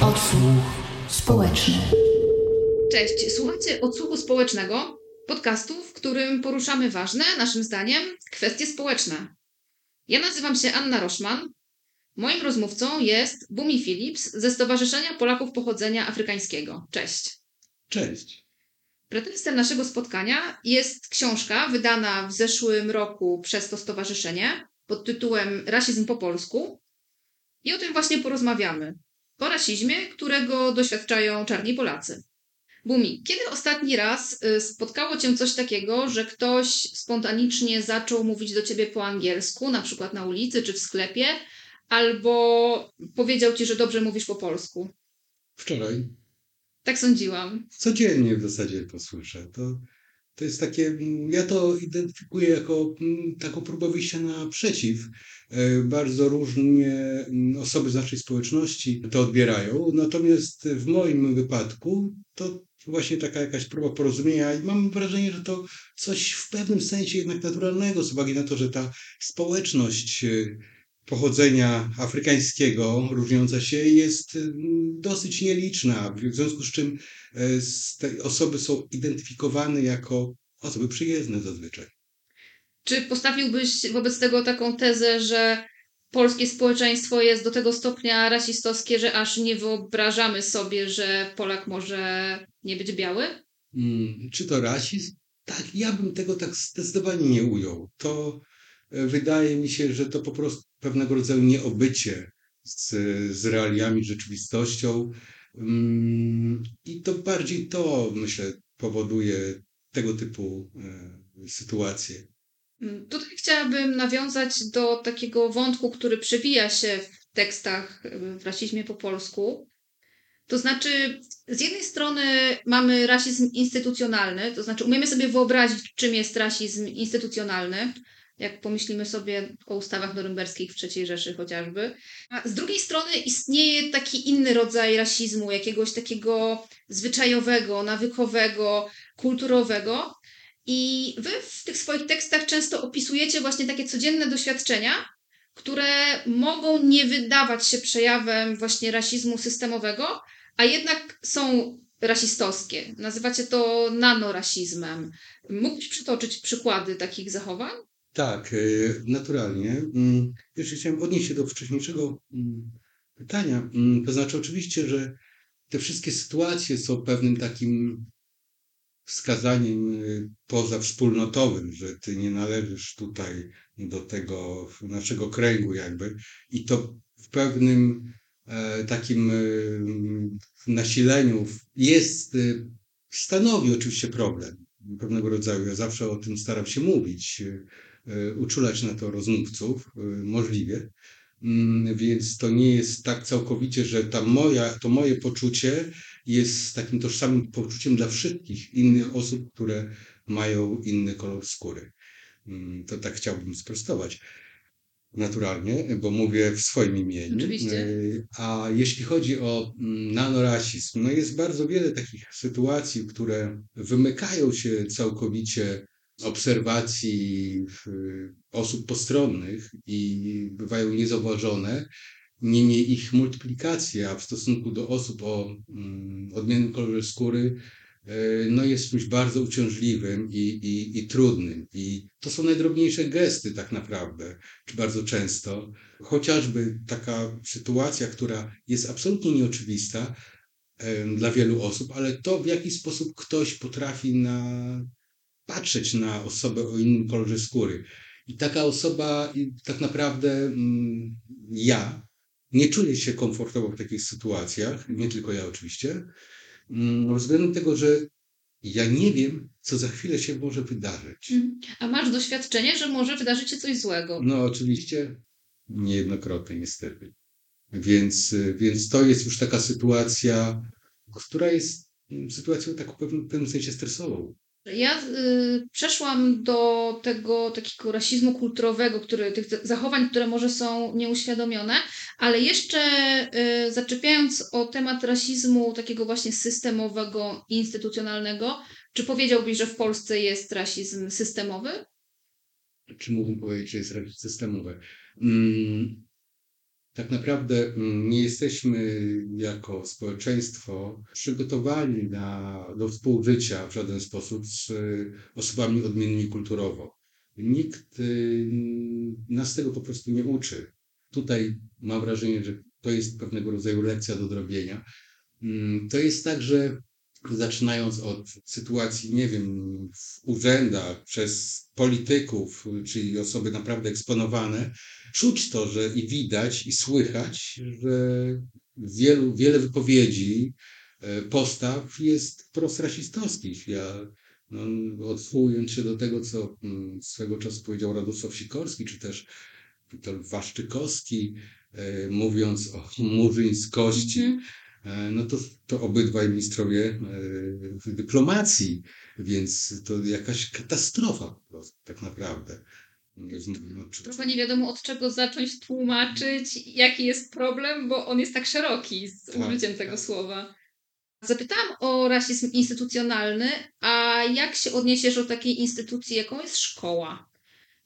Odsłuch społeczny. Cześć, słuchacie odsłuchu społecznego, podcastu, w którym poruszamy ważne, naszym zdaniem, kwestie społeczne. Ja nazywam się Anna Roszman. Moim rozmówcą jest Bumi Phillips ze Stowarzyszenia Polaków Pochodzenia Afrykańskiego. Cześć. Cześć. Pretekstem naszego spotkania jest książka wydana w zeszłym roku przez to stowarzyszenie pod tytułem Rasizm po polsku. I o tym właśnie porozmawiamy. O rasizmie, którego doświadczają czarni Polacy. Bumi, kiedy ostatni raz y, spotkało cię coś takiego, że ktoś spontanicznie zaczął mówić do ciebie po angielsku, na przykład na ulicy czy w sklepie, albo powiedział ci, że dobrze mówisz po polsku? Wczoraj. Tak sądziłam. Codziennie w zasadzie to słyszę. To, to jest takie, mm, ja to identyfikuję jako mm, taką próbę wyjścia naprzeciw. E, Bardzo różnie mm, osoby z naszej społeczności to odbierają, natomiast w moim wypadku to właśnie taka jakaś próba porozumienia i mam wrażenie, że to coś w pewnym sensie jednak naturalnego z uwagi na to, że ta społeczność e, pochodzenia afrykańskiego, różniąca się, jest mm, dosyć nieliczna, w związku z czym e, te osoby są identyfikowane jako osoby przyjezdne zazwyczaj. Czy postawiłbyś wobec tego taką tezę, że polskie społeczeństwo jest do tego stopnia rasistowskie, że aż nie wyobrażamy sobie, że Polak może nie być biały? Mm, Czy to rasizm? Tak, ja bym tego tak zdecydowanie nie ujął. To e, wydaje mi się, że to po prostu pewnego rodzaju nieobycie z, z realiami, rzeczywistością. Mm, I to bardziej to, myślę, powoduje tego typu e, sytuacje. Mm, Tutaj chciałabym nawiązać do takiego wątku, który przewija się w tekstach y, w rasizmie po polsku. To znaczy, z jednej strony mamy rasizm instytucjonalny, to znaczy umiemy sobie wyobrazić, czym jest rasizm instytucjonalny, jak pomyślimy sobie o ustawach norymberskich w III Rzeszy chociażby. A z drugiej strony istnieje taki inny rodzaj rasizmu, jakiegoś takiego zwyczajowego, nawykowego, kulturowego. I wy w tych swoich tekstach często opisujecie właśnie takie codzienne doświadczenia, które mogą nie wydawać się przejawem właśnie rasizmu systemowego, a jednak są rasistowskie. Nazywacie to nanorasizmem. Mógłbyś przytoczyć przykłady takich zachowań? Tak, e, naturalnie. Mm, Jeszcze chciałem odnieść się do wcześniejszego mm, pytania. Mm, To znaczy, oczywiście, że te wszystkie sytuacje są pewnym takim wskazaniem y, pozawspólnotowym, że ty nie należysz tutaj do tego naszego kręgu, jakby. I to w pewnym e, takim y, nasileniu jest, y, stanowi oczywiście problem pewnego rodzaju. Ja zawsze o tym staram się mówić, uczulać na to rozmówców, y, możliwie. Mm, Więc to nie jest tak całkowicie, że ta moja, to moje poczucie jest takim tożsamym poczuciem dla wszystkich innych osób, które mają inny kolor skóry. Mm, To tak chciałbym sprostować. Naturalnie, bo mówię w swoim imieniu. Oczywiście. Y, A jeśli chodzi o mm, nanorasizm, no jest bardzo wiele takich sytuacji, które wymykają się całkowicie obserwacji osób postronnych i bywają niezauważone. Niemniej ich multiplikacja w stosunku do osób o mm, odmiennym kolorze skóry y, no jest czymś bardzo uciążliwym i, i, i trudnym. I to są najdrobniejsze gesty tak naprawdę, czy bardzo często. Chociażby taka sytuacja, która jest absolutnie nieoczywista dla wielu osób, ale to w jaki sposób ktoś potrafi na, patrzeć na osobę o innym kolorze skóry. I taka osoba, tak naprawdę mm, ja, nie czuję się komfortowo w takich sytuacjach, nie tylko ja oczywiście, mm, względem tego, że ja nie wiem, co za chwilę się może wydarzyć. A masz doświadczenie, że może wydarzyć się coś złego. No oczywiście niejednokrotnie niestety. Więc, więc to jest już taka sytuacja, która jest mm, sytuacją w pewnym, w pewnym sensie stresową. Ja y, przeszłam do tego takiego rasizmu kulturowego, który, tych zachowań, które może są nieuświadomione, ale jeszcze y, zaczepiając o temat rasizmu takiego właśnie systemowego, instytucjonalnego, czy powiedziałbyś, że w Polsce jest rasizm systemowy? czy mógłbym powiedzieć, że jest raczej systemowe. Mm, tak naprawdę mm, nie jesteśmy jako społeczeństwo przygotowani na, do współżycia w żaden sposób z osobami odmiennymi kulturowo. Nikt y, nas tego po prostu nie uczy. Tutaj mam wrażenie, że to jest pewnego rodzaju lekcja do zrobienia. Mm, to jest tak, że zaczynając od sytuacji, nie wiem, w urzędach, przez polityków, czyli osoby naprawdę eksponowane, czuć to, że i widać, i słychać, że wielu, wiele wypowiedzi, e, postaw jest prosrasistowskich. Ja no, odwołując się do tego, co mm, swego czasu powiedział Radosław Sikorski, czy też Witold Waszczykowski, e, mówiąc o murzyńskości, mm no to, to obydwaj ministrowie e, dyplomacji, więc to jakaś katastrofa po prostu, tak naprawdę. No, Trochę nie wiadomo od czego zacząć tłumaczyć, jaki jest problem, bo on jest tak szeroki z tak, użyciem tego tak. słowa. Zapytałam o rasizm instytucjonalny, a jak się odniesiesz do takiej instytucji, jaką jest szkoła?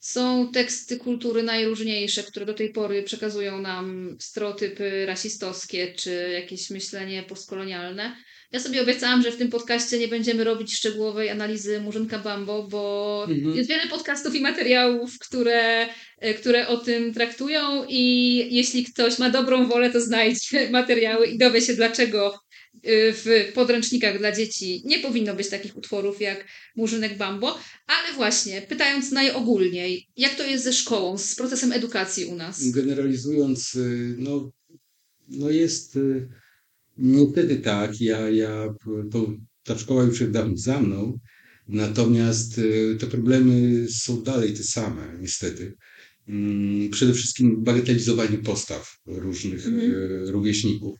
Są teksty kultury najróżniejsze, które do tej pory przekazują nam stereotypy rasistowskie czy jakieś myślenie postkolonialne. Ja sobie obiecałam, że w tym podcaście nie będziemy robić szczegółowej analizy Murzynka Bambo, bo mhm. jest wiele podcastów i materiałów, które, e, które o tym traktują i jeśli ktoś ma dobrą wolę, to znajdź materiały i dowie się, dlaczego w podręcznikach dla dzieci nie powinno być takich utworów jak Murzynek Bambo, ale właśnie, pytając najogólniej, jak to jest ze szkołą, z procesem edukacji u nas? Generalizując, y, no, no jest y, niestety tak, ja, ja to, ta szkoła już jest dawno za mną, natomiast te problemy są dalej te same, niestety. Mm, przede wszystkim bagatelizowanie postaw różnych mm. rówieśników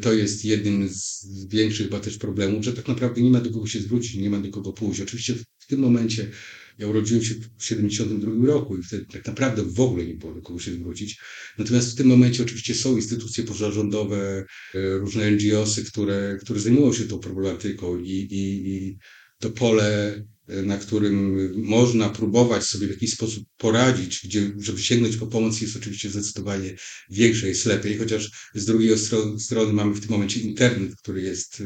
to jest jednym z większych chyba też problemów, że tak naprawdę nie ma do kogo się zwrócić, nie ma do kogo pójść. Oczywiście w tym momencie ja urodziłem się w 1972 roku i wtedy tak naprawdę w ogóle nie było do kogo się zwrócić. Natomiast w tym momencie oczywiście są instytucje pozarządowe, e, różne NGOsy, które, które zajmują się tą problematyką i, i, i to pole na którym można próbować sobie w jakiś sposób poradzić, gdzie, żeby sięgnąć po pomoc jest oczywiście zdecydowanie większe, jest lepiej, chociaż z drugiej stro strony mamy w tym momencie internet, który jest,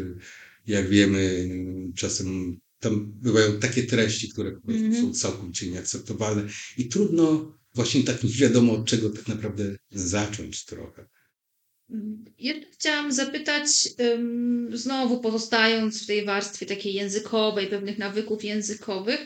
jak wiemy, czasem tam bywają takie treści, które mm -hmm. są całkowicie nieakceptowalne i trudno właśnie tak nie wiadomo od czego tak naprawdę zacząć trochę. Jeszcze chciałam zapytać, znowu pozostając w tej warstwie takiej językowej, pewnych nawyków językowych,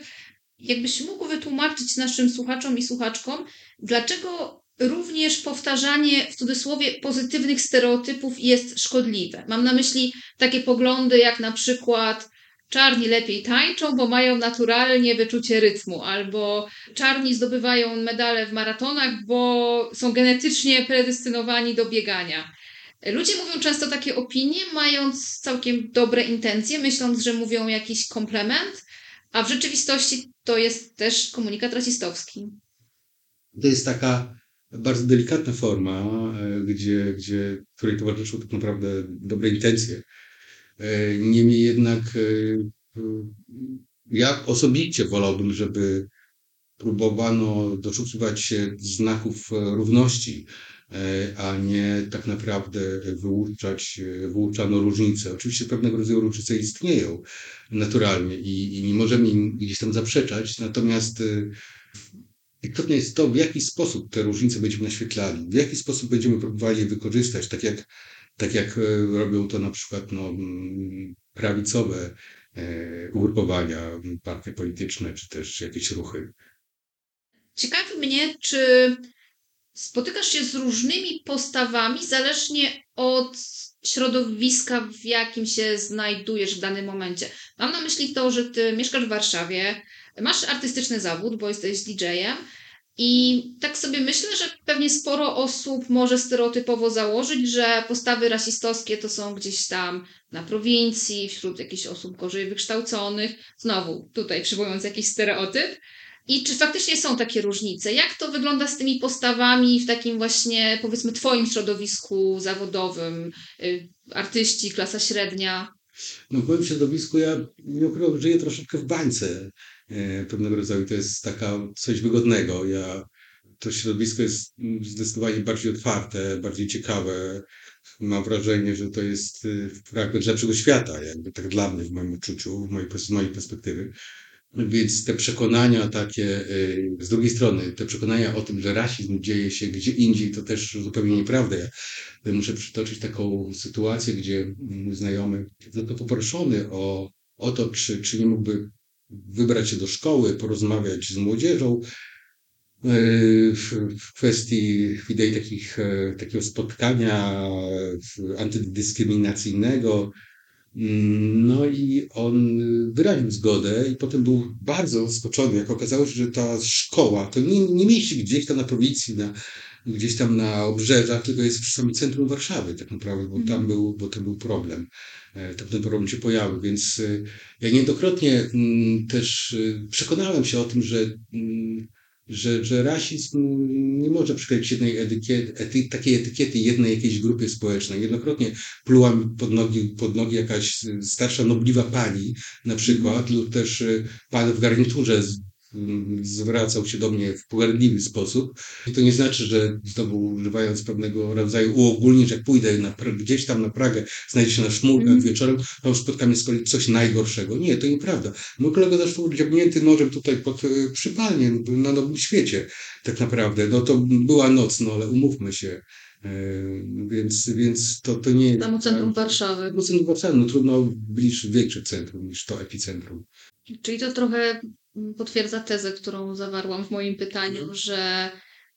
jakbyś mógł wytłumaczyć naszym słuchaczom i słuchaczkom, dlaczego również powtarzanie w cudzysłowie pozytywnych stereotypów jest szkodliwe. Mam na myśli takie poglądy jak na przykład czarni lepiej tańczą, bo mają naturalnie wyczucie rytmu, albo czarni zdobywają medale w maratonach, bo są genetycznie predestynowani do biegania. Ludzie mówią często takie opinie, mając całkiem dobre intencje, myśląc, że mówią jakiś komplement, a w rzeczywistości to jest też komunikat rasistowski. To jest taka bardzo delikatna forma, e, gdzie, gdzie, której towarzyszą tak naprawdę dobre intencje. E, niemniej jednak e, ja osobiście wolałbym, żeby próbowano doszukiwać się znaków równości, e, a nie tak naprawdę wyłuczać, wyłuczano różnice. Oczywiście pewnego rodzaju różnice istnieją naturalnie i, i nie możemy im gdzieś tam zaprzeczać, natomiast istotne jest to, w jaki sposób te różnice będziemy naświetlali, w jaki sposób będziemy próbowali je wykorzystać, tak jak tak jak e, robią to na przykład no, prawicowe e, ugrupowania, partie polityczne, czy też jakieś ruchy. Ciekawi mnie, czy spotykasz się z różnymi postawami zależnie od środowiska, w jakim się znajdujesz w danym momencie. Mam na myśli to, że ty mieszkasz w Warszawie, masz artystyczny zawód, bo jesteś DJ-em, i tak sobie myślę, że pewnie sporo osób może stereotypowo założyć, że postawy rasistowskie to są gdzieś tam na prowincji, wśród jakichś osób gorzej wykształconych. Znowu tutaj przywołując jakiś stereotyp. I czy faktycznie są takie różnice? Jak to wygląda z tymi postawami w takim właśnie, powiedzmy, Twoim środowisku zawodowym? Y, artyści, klasa średnia? No w moim środowisku ja nie ukrywam, żyję troszeczkę w bańce. E, pewnego rodzaju to jest taka coś wygodnego. Ja, to środowisko jest zdecydowanie bardziej otwarte, bardziej ciekawe. Mam wrażenie, że to jest e, fragment lepszego świata, jakby tak dla mnie, w moim odczuciu, w mojej, z mojej perspektywy. Więc te przekonania takie, y, z drugiej strony, te przekonania o tym, że rasizm dzieje się gdzie indziej, to też zupełnie nieprawda. Ja muszę przytoczyć taką sytuację, gdzie mój znajomy został poproszony o, o to, czy, czy nie mógłby wybrać się do szkoły, porozmawiać z młodzieżą y, w kwestii idei takich, e, takiego spotkania antydyskryminacyjnego, no i on wyraził zgodę i potem był bardzo zaskoczony, jak okazało się, że ta szkoła to nie, nie mieści gdzieś tam na prowincji, na, gdzieś tam na obrzeżach, tylko jest przy samym centrum Warszawy tak naprawdę, bo tam mhm. był, bo tam był problem. E, tam ten problem się pojawił, więc e, ja niejednokrotnie mm, też e, przekonałem się o tym, że mm, że, że rasizm nie może przykleić jednej etykiety, ety, takiej etykiety jednej jakiejś grupie społecznej. Jednokrotnie pluła mi pod nogi, pod nogi jakaś starsza, nobliwa pani na przykład, lub też pan w garniturze zwracał się do mnie w pogardliwy sposób. I to nie znaczy, że znowu używając pewnego rodzaju uogólnień, że jak pójdę na, gdzieś tam na Pragę, znajdzie się na szmulkach mm. wieczorem, to spotka mnie z kolei coś najgorszego. Nie, to nieprawda. Mój kolega zresztą dziabnięty nożem tutaj pod y, przypalnie na nowym świecie tak naprawdę. No to była noc, no ale umówmy się. E, więc, więc to, to nie jest. Tam centrum Warszawy. Tam centrum Warszawy, no trudno bliż większe centrum niż to epicentrum. Czyli to trochę potwierdza tezę, którą zawarłam w moim pytaniu, mhm. że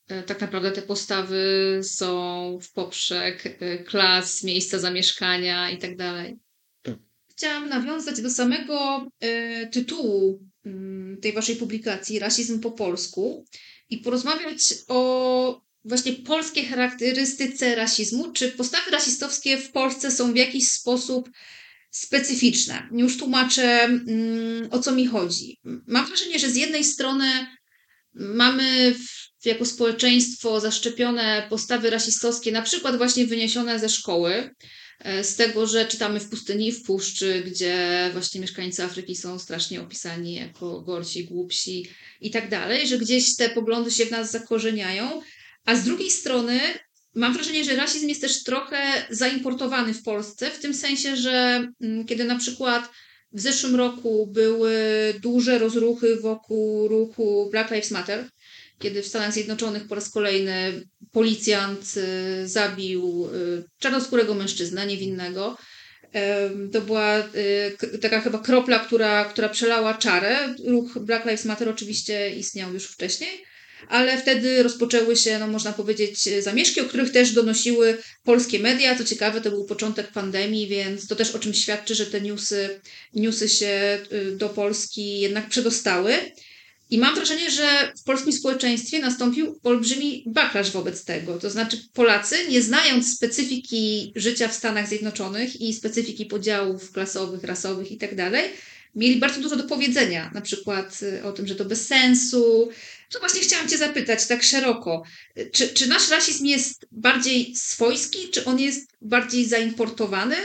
e, tak naprawdę te postawy są w poprzek e, klas, miejsca zamieszkania i tak dalej. Tak. Chciałam nawiązać do samego y, tytułu y, tej waszej publikacji, Rasizm po polsku, i porozmawiać o właśnie polskiej charakterystyce rasizmu. Czy postawy rasistowskie w Polsce są w jakiś sposób specyficzne. Już tłumaczę, mm, o co mi chodzi. Mam wrażenie, że z jednej strony mamy jako społeczeństwo zaszczepione postawy rasistowskie, na przykład właśnie wyniesione ze szkoły, e, z tego, że czytamy w pustyni w puszczy, gdzie właśnie mieszkańcy Afryki są strasznie opisani jako gorsi, głupsi i tak dalej, że gdzieś te poglądy się w nas zakorzeniają, a z drugiej strony Mam wrażenie, że rasizm jest też trochę zaimportowany w Polsce, w tym sensie, że mm, kiedy na przykład w zeszłym roku były duże rozruchy wokół ruchu Black Lives Matter, kiedy w Stanach Zjednoczonych po raz kolejny policjant y, zabił y, czarnoskórego mężczyznę, niewinnego. To była y, taka chyba kropla, która, która przelała czarę. Ruch Black Lives Matter oczywiście istniał już wcześniej ale wtedy rozpoczęły się, no można powiedzieć, zamieszki, o których też donosiły polskie media. Co ciekawe, to był początek pandemii, więc to też o czym świadczy, że te newsy, newsy się y, do Polski jednak przedostały. I mam wrażenie, że w polskim społeczeństwie nastąpił olbrzymi backlash wobec tego. To znaczy, Polacy, nie znając specyfiki życia w Stanach Zjednoczonych i specyfiki podziałów klasowych, rasowych itd., tak mieli bardzo dużo do powiedzenia, na przykład y, o tym, że to bez sensu. To właśnie chciałam Cię zapytać tak szeroko. Czy, czy nasz rasizm jest bardziej swojski, czy on jest bardziej zaimportowany?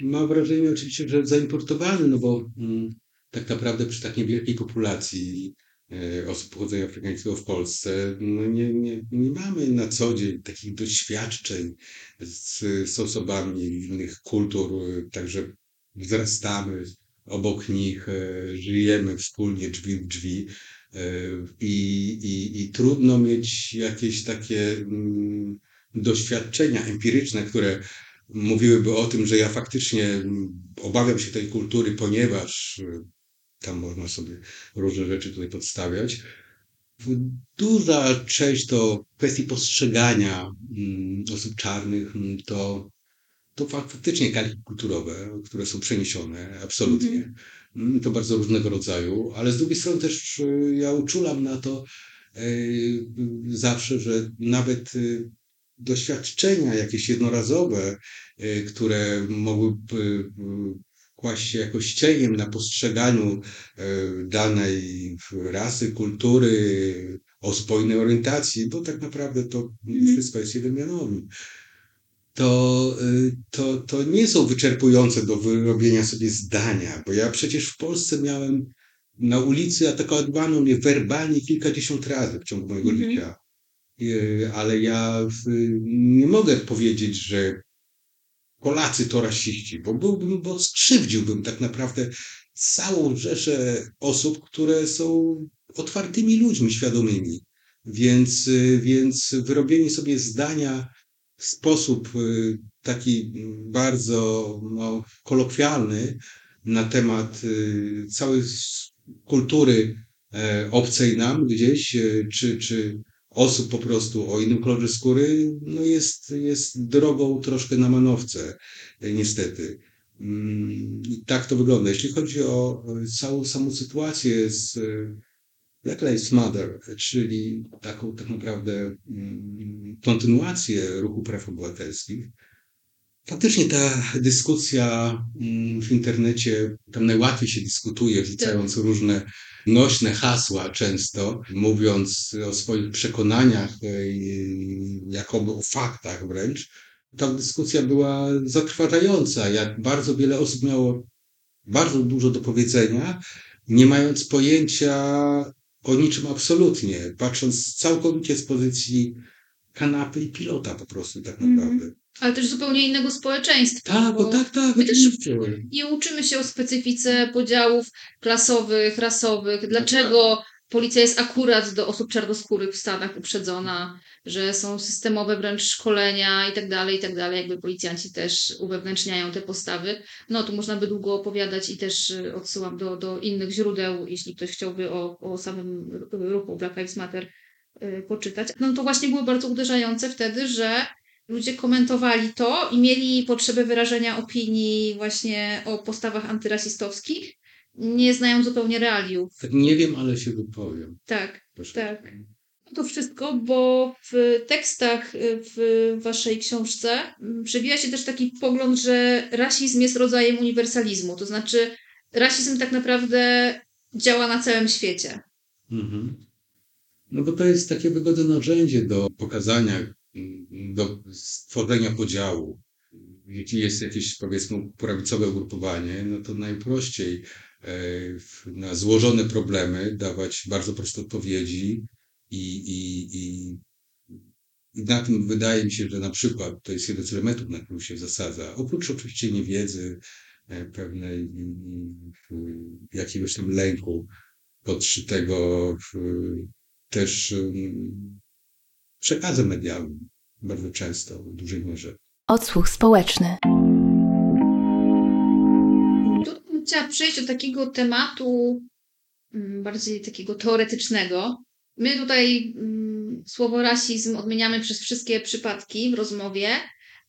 Mam wrażenie oczywiście, że zaimportowany, no bo mm, tak naprawdę przy tak niewielkiej populacji e, osób pochodzenia afrykańskiego w Polsce, no nie, nie, nie mamy na co dzień takich doświadczeń z, z osobami innych kultur, także wzrastamy obok nich, e, żyjemy wspólnie drzwi w drzwi i, i, i trudno mieć jakieś takie mm, doświadczenia empiryczne, które mówiłyby o tym, że ja faktycznie mm, obawiam się tej kultury, ponieważ e, tam można sobie różne rzeczy tutaj podstawiać. Duża część to kwestii postrzegania mm, osób czarnych, to to faktycznie kalki kulturowe, które są przeniesione, absolutnie. Mm. To bardzo różnego rodzaju, ale z drugiej strony też y, ja uczulam na to y, zawsze, że nawet y, doświadczenia jakieś jednorazowe, które mogłyby kłaść się jakoś cieniem na postrzeganiu danej rasy, kultury, o spojnej orientacji, bo tak naprawdę to mm. wszystko jest jednomianowe to, y, to, to nie są wyczerpujące do wyrobienia sobie zdania, bo ja przecież w Polsce miałem na ulicy atakowano mnie werbalnie kilkadziesiąt razy w ciągu mojego Mhm. życia. Y, Ale ja nie mogę powiedzieć, że Polacy to rasiści, bo byłbym, bo skrzywdziłbym tak naprawdę całą rzeszę osób, które są otwartymi ludźmi świadomymi. Więc, y, więc wyrobienie sobie zdania w sposób y, taki bardzo no, kolokwialny na temat y, całej kultury e, obcej nam gdzieś, e, czy, czy osób po prostu o innym kolorze skóry, no jest, jest drogą troszkę na manowce, e, niestety. Mm, I tak to wygląda. Jeśli chodzi o całą samą sytuację z Black Lives Matter, czyli taką tak naprawdę mm, kontynuację ruchu praw obywatelskich, Faktycznie ta dyskusja mm, w internecie, tam najłatwiej się dyskutuje, wrzucając różne nośne hasła często, mówiąc o swoich przekonaniach, e, jakoby o faktach wręcz. Ta dyskusja była zatrważająca, jak bardzo wiele osób miało bardzo dużo do powiedzenia, nie mając pojęcia o niczym absolutnie, patrząc całkowicie z pozycji kanapy i pilota po prostu tak Mhm. naprawdę. Ale też zupełnie innego społeczeństwa. Tak, bo tak, tak, my też-. Nie uczymy się o specyfice podziałów klasowych, rasowych. Dlaczego policja jest akurat do osób czarnoskórych w Stanach uprzedzona, że są systemowe wręcz szkolenia i tak dalej, i tak dalej. Jakby policjanci też uwewnętrzniają te postawy. No, tu można by długo opowiadać i też y, odsyłam do, do innych źródeł, jeśli ktoś chciałby o, o samym ruchu Black Lives Matter y, poczytać. No to właśnie było bardzo uderzające wtedy, że ludzie komentowali to i mieli potrzebę wyrażenia opinii właśnie o postawach antyrasistowskich, nie znając zupełnie realiów. Tak nie wiem, ale się wypowiem. Tak, Proszę. tak. To wszystko, bo w tekstach y, w waszej książce mm, przewija się też taki pogląd, że rasizm jest rodzajem uniwersalizmu. To znaczy, rasizm tak naprawdę działa na całym świecie. Mhm. No bo to jest takie wygodne narzędzie do pokazania, mm, do stworzenia podziału. Jeśli jest jakieś, powiedzmy, prawicowe ugrupowanie, no to najprościej na złożone problemy dawać bardzo proste odpowiedzi i, i, i, i na tym wydaje mi się, że na przykład to jest jeden z elementów, na którym się zasadza. Oprócz oczywiście niewiedzy e, pewnej jakiegoś tam lęku podszytego też przekazem medialnym bardzo często w dużej mierze. Odsłuch społeczny. Chciała przejść do takiego tematu mm, bardziej takiego teoretycznego. My tutaj mm, słowo rasizm odmieniamy przez wszystkie przypadki w rozmowie,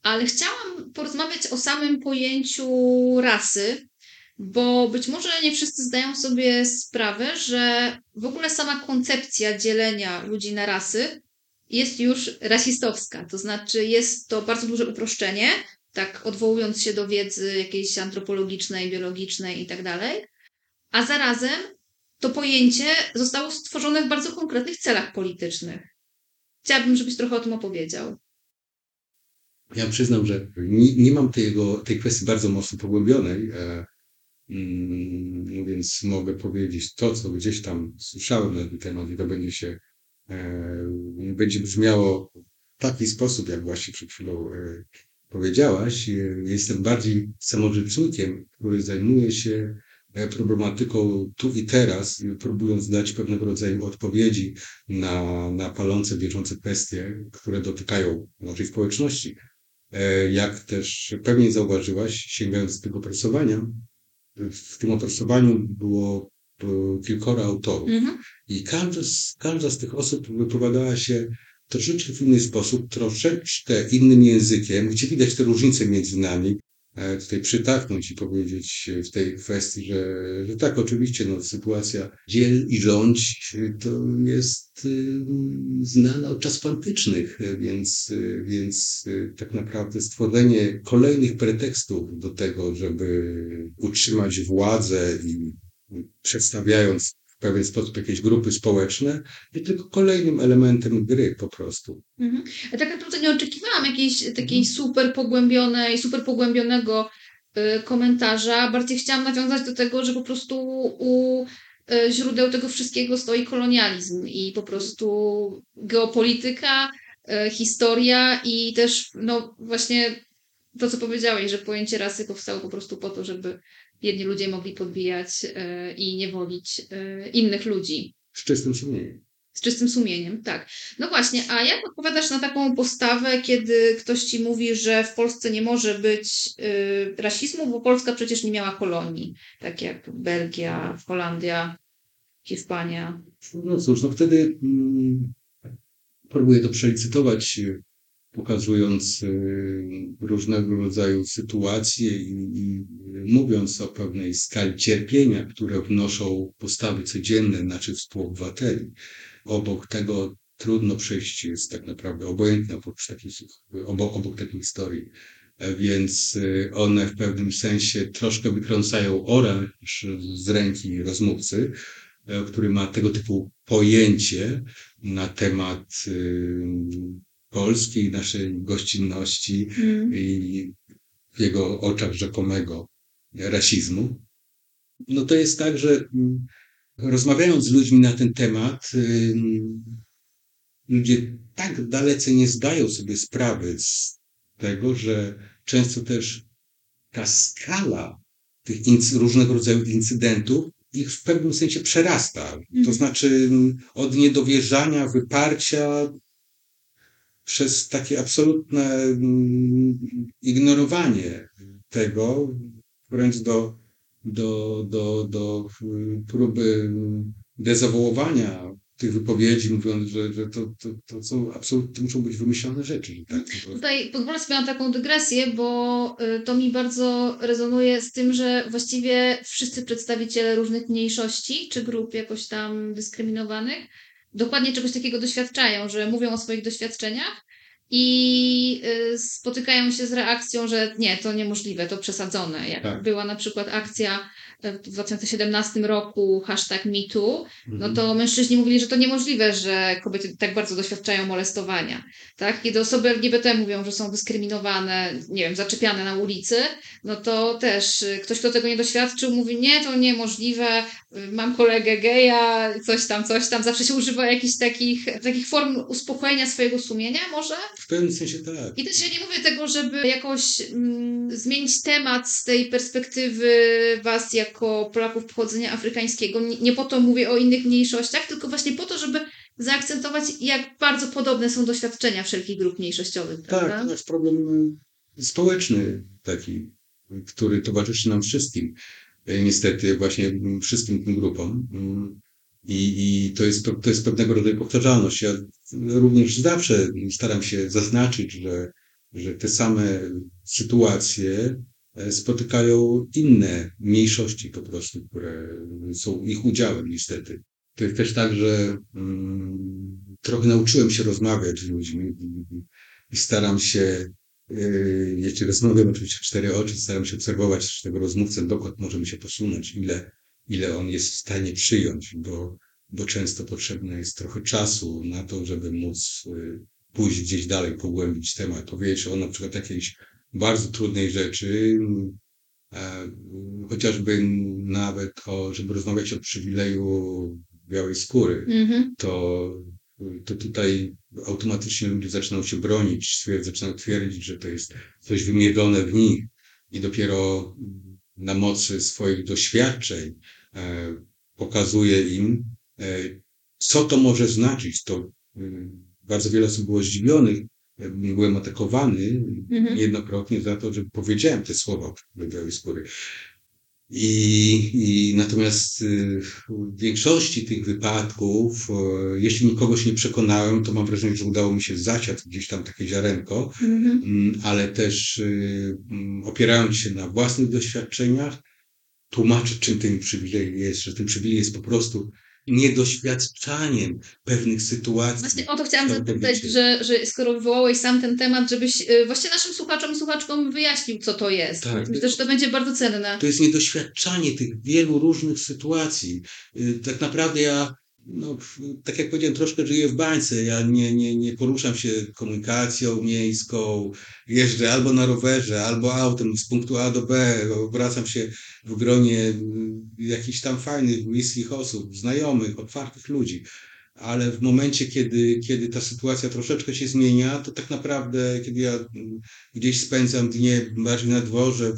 ale chciałam porozmawiać o samym pojęciu rasy, bo być może nie wszyscy zdają sobie sprawę, że w ogóle sama koncepcja dzielenia ludzi na rasy jest już rasistowska. To znaczy, jest to bardzo duże uproszczenie, tak odwołując się do wiedzy jakiejś antropologicznej, biologicznej i tak dalej. A zarazem to pojęcie zostało stworzone w bardzo konkretnych celach politycznych. Chciałabym, żebyś trochę o tym opowiedział. Ja przyznam, że nie, nie mam tego, tej kwestii bardzo mocno pogłębionej, e, mm, więc mogę powiedzieć to, co gdzieś tam słyszałem na ten temat i to będzie się e, będzie brzmiało w taki sposób, jak właśnie przed chwilą e, powiedziałaś. E, Jestem bardziej samorzecznikiem, który zajmuje się e, problematyką tu i teraz, i próbując dać pewnego rodzaju odpowiedzi na, na palące, bieżące kwestie, które dotykają naszej społeczności. E, Jak też pewnie zauważyłaś, sięgając do tego opracowania, w tym opracowaniu było e, kilkoro autorów. Mhm. I każda z, każda z tych osób wypowiadała się troszeczkę w inny sposób, troszeczkę innym językiem, gdzie widać te różnice między nami. E, Tutaj przytaknąć i powiedzieć w tej kwestii, że, że tak, oczywiście, no, sytuacja dziel i rządź e, to jest znana od czasów antycznych, e, więc, więc tak naprawdę stworzenie kolejnych pretekstów do tego, żeby utrzymać władzę i przedstawiając w pewien sposób jakieś grupy społeczne, jest tylko kolejnym elementem gry po prostu. Mhm. Ja tak naprawdę nie oczekiwałam jakiejś takiej super pogłębionej, super pogłębionego y, komentarza. Bardziej chciałam nawiązać do tego, że po prostu u e, źródeł tego wszystkiego stoi kolonializm i po prostu geopolityka, e, historia i też no właśnie to, co powiedziałeś, że pojęcie rasy powstało po prostu po to, żeby jedni ludzie mogli podbijać e, i niewolić innych ludzi. Z czystym sumieniem. Z czystym sumieniem, tak. No właśnie, a jak odpowiadasz na taką postawę, kiedy ktoś ci mówi, że w Polsce nie może być y, rasizmu, bo Polska przecież nie miała kolonii, tak jak Belgia, Holandia, Hiszpania? No cóż, no wtedy mm, próbuję to przelicytować, pokazując y, różnego rodzaju sytuacje i, i mówiąc o pewnej skali cierpienia, które wnoszą postawy codzienne naszych współobywateli obok tego trudno przejść jest tak naprawdę obojętne obok takich, obok, obok takiej historii. Więc y, one w pewnym sensie troszkę wykrącają oręż z ręki rozmówcy, e, który ma tego typu pojęcie na temat Polski, naszej gościnności mm. i w jego oczach rzekomego rasizmu. No to jest tak, że mm, rozmawiając z ludźmi na ten temat, ludzie tak dalece nie zdają sobie sprawy z tego, że często też ta skala tych różnego rodzaju incydentów ich w pewnym sensie przerasta. To mhm. znaczy od niedowierzania, wyparcia przez takie absolutne ignorowanie tego, wręcz do do, do, do próby dezawołowania tych wypowiedzi, mówiąc, że, że to, to, to są absolutnie muszą być wymyślone rzeczy. Tak? Tutaj pozwolę sobie na taką dygresję, bo y, to mi bardzo rezonuje z tym, że właściwie wszyscy przedstawiciele różnych mniejszości czy grup jakoś tam dyskryminowanych dokładnie czegoś takiego doświadczają, że mówią o swoich doświadczeniach i y, spotykają się z reakcją, że nie, to niemożliwe, to przesadzone. Jak tak. była na przykład akcja w 2017 roku hashtag MeToo, no to mhm. mężczyźni mówili, że to niemożliwe, że kobiety tak bardzo doświadczają molestowania. Tak? Kiedy osoby LGBT mówią, że są dyskryminowane, nie wiem, zaczepiane na ulicy, no to też y, ktoś, kto tego nie doświadczył, mówi, nie, to niemożliwe, y, mam kolegę geja, coś tam, coś tam. Zawsze się używa jakichś takich, takich form uspokojenia swojego sumienia może? W pewnym sensie tak. I też ja nie mówię tego, żeby jakoś mm, zmienić temat z tej perspektywy was jak jako Polaków pochodzenia afrykańskiego. Nie, nie po to mówię o innych mniejszościach, tylko właśnie po to, żeby zaakcentować, jak bardzo podobne są doświadczenia wszelkich grup mniejszościowych. Tak, prawda? to jest problem y, społeczny taki, który towarzyszy nam wszystkim. Y, niestety właśnie wszystkim tym grupom. Y, I, i to, jest, to jest pewnego rodzaju powtarzalność. Ja również zawsze staram się zaznaczyć, że, że te same sytuacje spotykają inne mniejszości po prostu, które są ich udziałem niestety. To jest też tak, że mm, trochę nauczyłem się rozmawiać z ludźmi i, staram się, yy, jeśli rozmawiam oczywiście cztery oczy, staram się obserwować tego rozmówcę, dokąd możemy się posunąć, ile, ile on jest w stanie przyjąć, bo, bo często potrzebne jest trochę czasu na to, żeby móc yy, pójść gdzieś dalej, pogłębić temat, powiedzieć o na przykład jakiejś bardzo trudnej rzeczy, e, chociażby nawet o, żeby rozmawiać o przywileju białej skóry, mm-hmm. to, to tutaj automatycznie ludzie zaczynają się bronić, zaczynają twierdzić, że to jest coś wymierzone w nich i dopiero na mocy swoich doświadczeń e, pokazuje im, e, co to może znaczyć. To bardzo wiele osób było zdziwionych, byłem atakowany mhm. niejednokrotnie za to, że powiedziałem te słowa do białej skóry. I, I natomiast y, w większości tych wypadków, jeśli nikogoś nie przekonałem, to mam wrażenie, że udało mi się zasiać gdzieś tam takie ziarenko, mhm. Mm, ale też y, mm, opierając się na własnych doświadczeniach, tłumaczę, czym ten przywilej jest, że ten przywilej jest po prostu niedoświadczaniem pewnych sytuacji. Właśnie o to chciałam zapytać, że, że skoro wywołałeś sam ten temat, żebyś y, właśnie naszym słuchaczom i słuchaczkom wyjaśnił, co to jest. Tak. Myślę, że to będzie bardzo cenne. To jest niedoświadczanie tych wielu różnych sytuacji. Y, tak naprawdę ja no, tak jak powiedziałem, troszkę żyję w bańce. Ja nie, nie, nie poruszam się komunikacją miejską, jeżdżę albo na rowerze, albo autem z punktu A do B, wracam się w gronie jakichś tam fajnych, bliskich osób, znajomych, otwartych ludzi. Ale w momencie, kiedy, kiedy ta sytuacja troszeczkę się zmienia, to tak naprawdę, kiedy ja gdzieś spędzam dnie bardziej na dworze,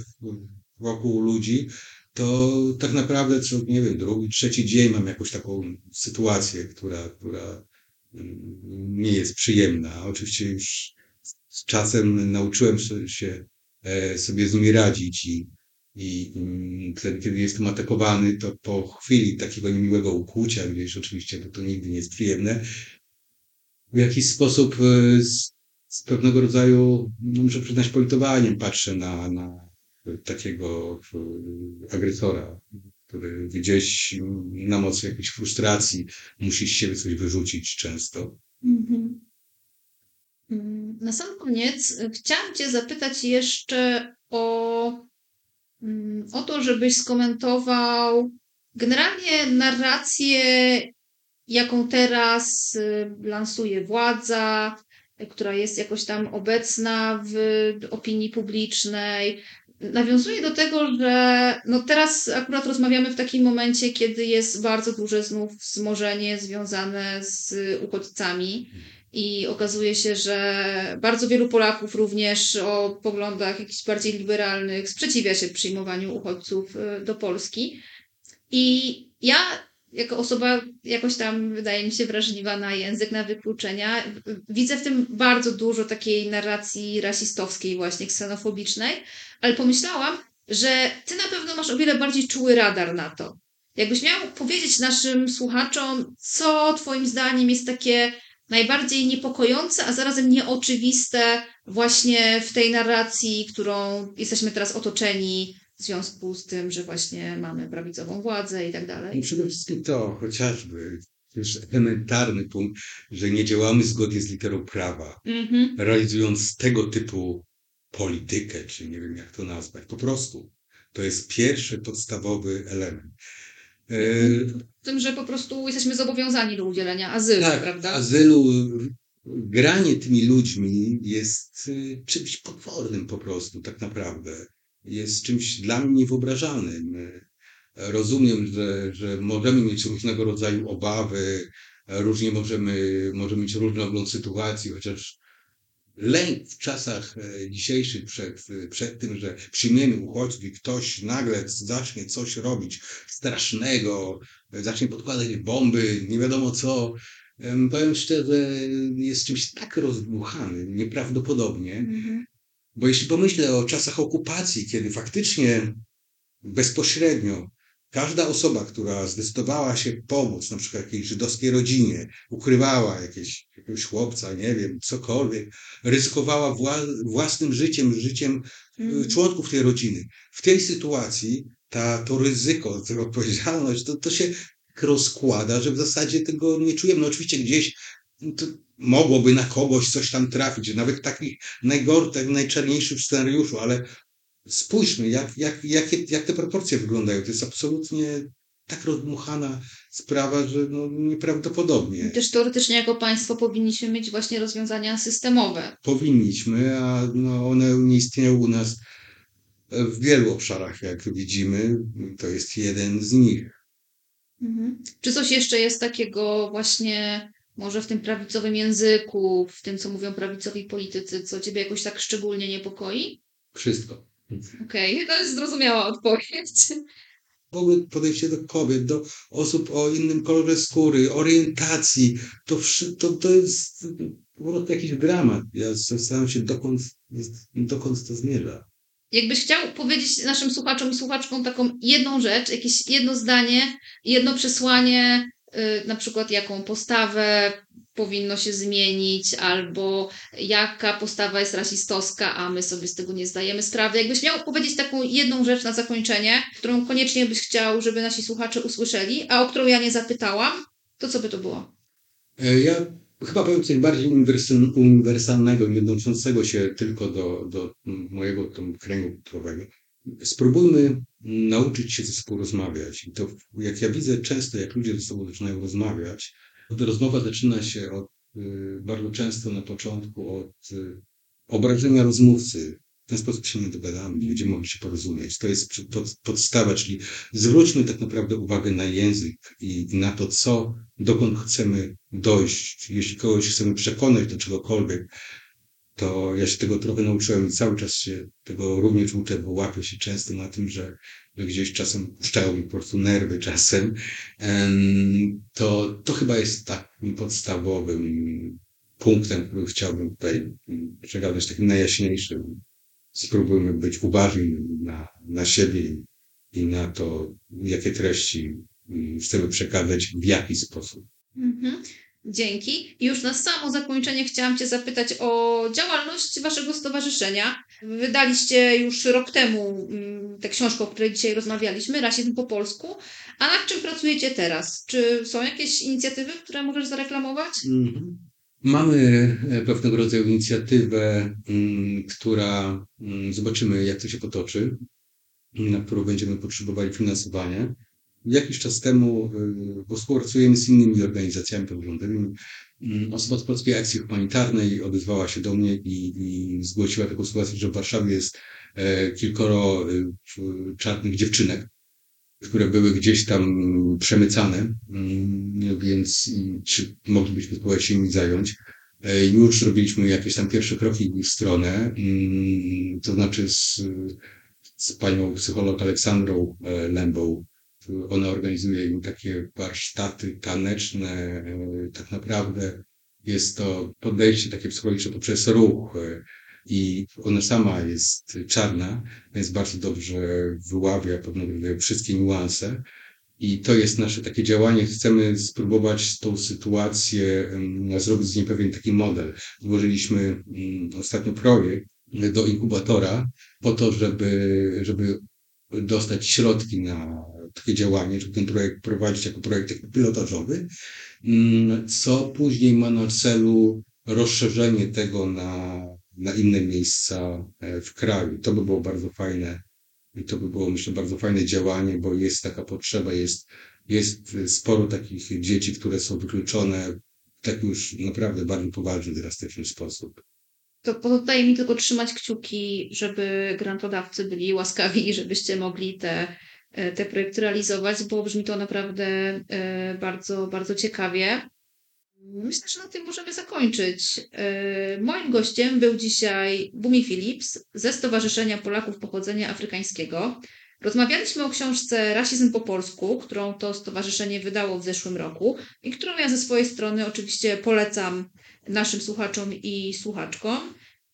wokół ludzi, to tak naprawdę co, nie wiem, drugi, trzeci dzień mam jakąś taką sytuację, która, która mm, nie jest przyjemna. Oczywiście już z czasem nauczyłem się e, sobie z nimi radzić i, i wtedy, kiedy jestem atakowany, to po chwili takiego niemiłego ukłucia, gdzieś oczywiście to, to nigdy nie jest przyjemne, w jakiś sposób e, z, z pewnego rodzaju, no muszę przyznać, politowaniem patrzę na, na takiego agresora, który gdzieś na mocy jakiejś frustracji musi z siebie coś wyrzucić często. Mhm. Mm, na sam koniec chciałam Cię zapytać jeszcze o, mm, o to, żebyś skomentował generalnie narrację, jaką teraz y, lansuje władza, która jest jakoś tam obecna w opinii publicznej, nawiązuje do tego, że no teraz akurat rozmawiamy w takim momencie, kiedy jest bardzo duże znów wzmożenie związane z uchodźcami. I okazuje się, że bardzo wielu Polaków również o poglądach jakichś bardziej liberalnych sprzeciwia się przyjmowaniu uchodźców y, do Polski. I ja jako osoba jakoś tam, wydaje mi się, wrażliwa na język, na wykluczenia, widzę w tym bardzo dużo takiej narracji rasistowskiej, właśnie ksenofobicznej, ale pomyślałam, że ty na pewno masz o wiele bardziej czuły radar na to. Jakbyś miał powiedzieć naszym słuchaczom, co twoim zdaniem jest takie najbardziej niepokojące, a zarazem nieoczywiste właśnie w tej narracji, którą jesteśmy teraz otoczeni w związku z tym, że właśnie mamy prawicową władzę i tak dalej. No przede wszystkim to, chociażby już elementarny punkt, że nie działamy zgodnie z literą prawa, mm-hmm. realizując tego typu politykę, czy nie wiem jak to nazwać. Po prostu. To jest pierwszy podstawowy element. W tym, że po prostu jesteśmy zobowiązani do udzielenia azylu, tak, prawda? Azylu, granie tymi ludźmi jest y, czymś potwornym po prostu, tak naprawdę jest czymś dla mnie niewyobrażalnym. Rozumiem, że, że możemy mieć różnego rodzaju obawy, różnie możemy, możemy mieć różny ogląd sytuacji, chociaż lęk w czasach e, dzisiejszych przed, przed tym, że przyjmiemy uchodźców i ktoś nagle zacznie coś robić strasznego, zacznie podkładać bomby, nie wiadomo co, powiem szczerze, jest czymś tak rozbuchanym, nieprawdopodobnie, mm -hmm. Bo jeśli pomyślę o czasach okupacji, kiedy faktycznie bezpośrednio każda osoba, która zdecydowała się pomóc, na przykład jakiejś żydowskiej rodzinie, ukrywała jakieś, jakiegoś chłopca, nie wiem, cokolwiek, ryzykowała wła własnym życiem, życiem mm. członków tej rodziny. W tej sytuacji ta, to ryzyko, ta odpowiedzialność, to, to się rozkłada, że w zasadzie tego nie czujemy. No oczywiście gdzieś mogłoby na kogoś coś tam trafić, nawet takich najgorszych, najczarniejszych scenariuszu, ale spójrzmy, jak, jak, jak, jak te proporcje wyglądają. To jest absolutnie tak rozdmuchana sprawa, że no nieprawdopodobnie. Też teoretycznie jako państwo powinniśmy mieć właśnie rozwiązania systemowe. Powinniśmy, a no one nie istnieją u nas w wielu obszarach, jak widzimy. To jest jeden z nich. Mhm. Czy coś jeszcze jest takiego właśnie może w tym prawicowym języku, w tym, co mówią prawicowi politycy, co ciebie jakoś tak szczególnie niepokoi? Wszystko. Okej, okay, to jest zrozumiała odpowiedź. W ogóle podejście do kobiet, do osób o innym kolorze skóry, orientacji, to, to, to jest po prostu jakiś dramat. Ja zastanawiam się, dokąd, dokąd to zmierza. Jakbyś chciał powiedzieć naszym słuchaczom i słuchaczkom taką jedną rzecz, jakieś jedno zdanie, jedno przesłanie, na przykład jaką postawę powinno się zmienić, albo jaka postawa jest rasistowska, a my sobie z tego nie zdajemy sprawy. Jakbyś miał powiedzieć taką jedną rzecz na zakończenie, którą koniecznie byś chciał, żeby nasi słuchacze usłyszeli, a o którą ja nie zapytałam, to co by to było? E, ja chyba powiem coś bardziej uniwersalnego, nie odnoszącego się tylko do, do mojego kręgu kulturowego. Spróbujmy nauczyć się ze sobą rozmawiać. I to, jak ja widzę często, jak ludzie ze sobą zaczynają rozmawiać, to rozmowa zaczyna się od, y, bardzo często na początku od y, obrażenia rozmówcy. W ten sposób się nie dogadamy, nie będziemy mogli się porozumieć. To jest pod, podstawa, czyli zwróćmy tak naprawdę uwagę na język i na to, co, dokąd chcemy dojść. Jeśli kogoś chcemy przekonać do czegokolwiek, to ja się tego trochę nauczyłem i cały czas się tego również uczę, bo łapię się często na tym, że, że gdzieś czasem puszczają mi po prostu nerwy czasem. To, to chyba jest takim podstawowym punktem, który chciałbym tutaj przekazać, takim najjaśniejszym. Spróbujmy być uważni na, na siebie i na to, jakie treści chcemy przekazać, w jaki sposób. Mhm. Dzięki. I już na samo zakończenie chciałam Cię zapytać o działalność Waszego stowarzyszenia. Wydaliście już rok temu mm, tę książkę, o której dzisiaj rozmawialiśmy, Rasizm po polsku. A nad czym pracujecie teraz? Czy są jakieś inicjatywy, które możesz zareklamować? Mhm. Mamy e, pewnego rodzaju inicjatywę, mm, która mm, zobaczymy, jak to się potoczy, na którą będziemy potrzebowali finansowania. Jakiś czas temu, y, bo współpracujemy z innymi organizacjami pozarządowymi, mm, osoba z Polskiej Akcji Humanitarnej odezwała się do mnie i, i zgłosiła taką sytuację, że w Warszawie jest e, kilkoro y, czarnych dziewczynek, które były gdzieś tam przemycane, mm, więc czy moglibyśmy spróbować się nimi zająć. E, już robiliśmy jakieś tam pierwsze kroki w ich stronę, mm, to znaczy z, z panią psycholog Aleksandrą e, Lębą, ona organizuje im takie warsztaty taneczne. E, tak naprawdę jest to podejście takie psychologiczne poprzez ruch. E, I ona sama jest czarna, więc bardzo dobrze wyławia pewne wszystkie niuanse. I to jest nasze takie działanie. Chcemy spróbować tą sytuację zrobić z niej pewien taki model. Złożyliśmy mm, ostatnio projekt do inkubatora po to, żeby, żeby dostać środki na takie działanie, żeby ten projekt prowadzić jako projekt pilotażowy, mm, co później ma na celu rozszerzenie tego na, na inne miejsca e, w kraju. To by było bardzo fajne i to by było, myślę, bardzo fajne działanie, bo jest taka potrzeba, jest, jest sporo takich dzieci, które są wykluczone w taki już naprawdę bardzo poważny, drastyczny sposób. To pozostaje mi tylko trzymać kciuki, żeby grantodawcy byli łaskawi i żebyście mogli te te projekty realizować, bo brzmi to naprawdę e, bardzo, bardzo ciekawie. Myślę, że na tym możemy zakończyć. E, moim gościem był dzisiaj Bumi Phillips ze Stowarzyszenia Polaków Pochodzenia Afrykańskiego. Rozmawialiśmy o książce Rasizm po polsku, którą to stowarzyszenie wydało w zeszłym roku i którą ja ze swojej strony oczywiście polecam naszym słuchaczom i słuchaczkom.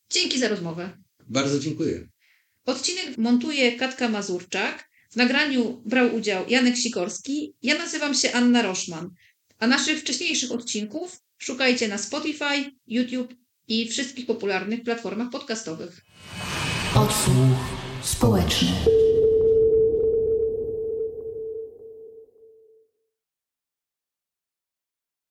Dzięki za rozmowę. Bardzo dziękuję. Odcinek montuje Katka Mazurczak. W nagraniu brał udział Janek Sikorski. Ja nazywam się Anna Roszman. A naszych wcześniejszych odcinków szukajcie na Spotify, YouTube i wszystkich popularnych platformach podcastowych. Odsłuch społeczny.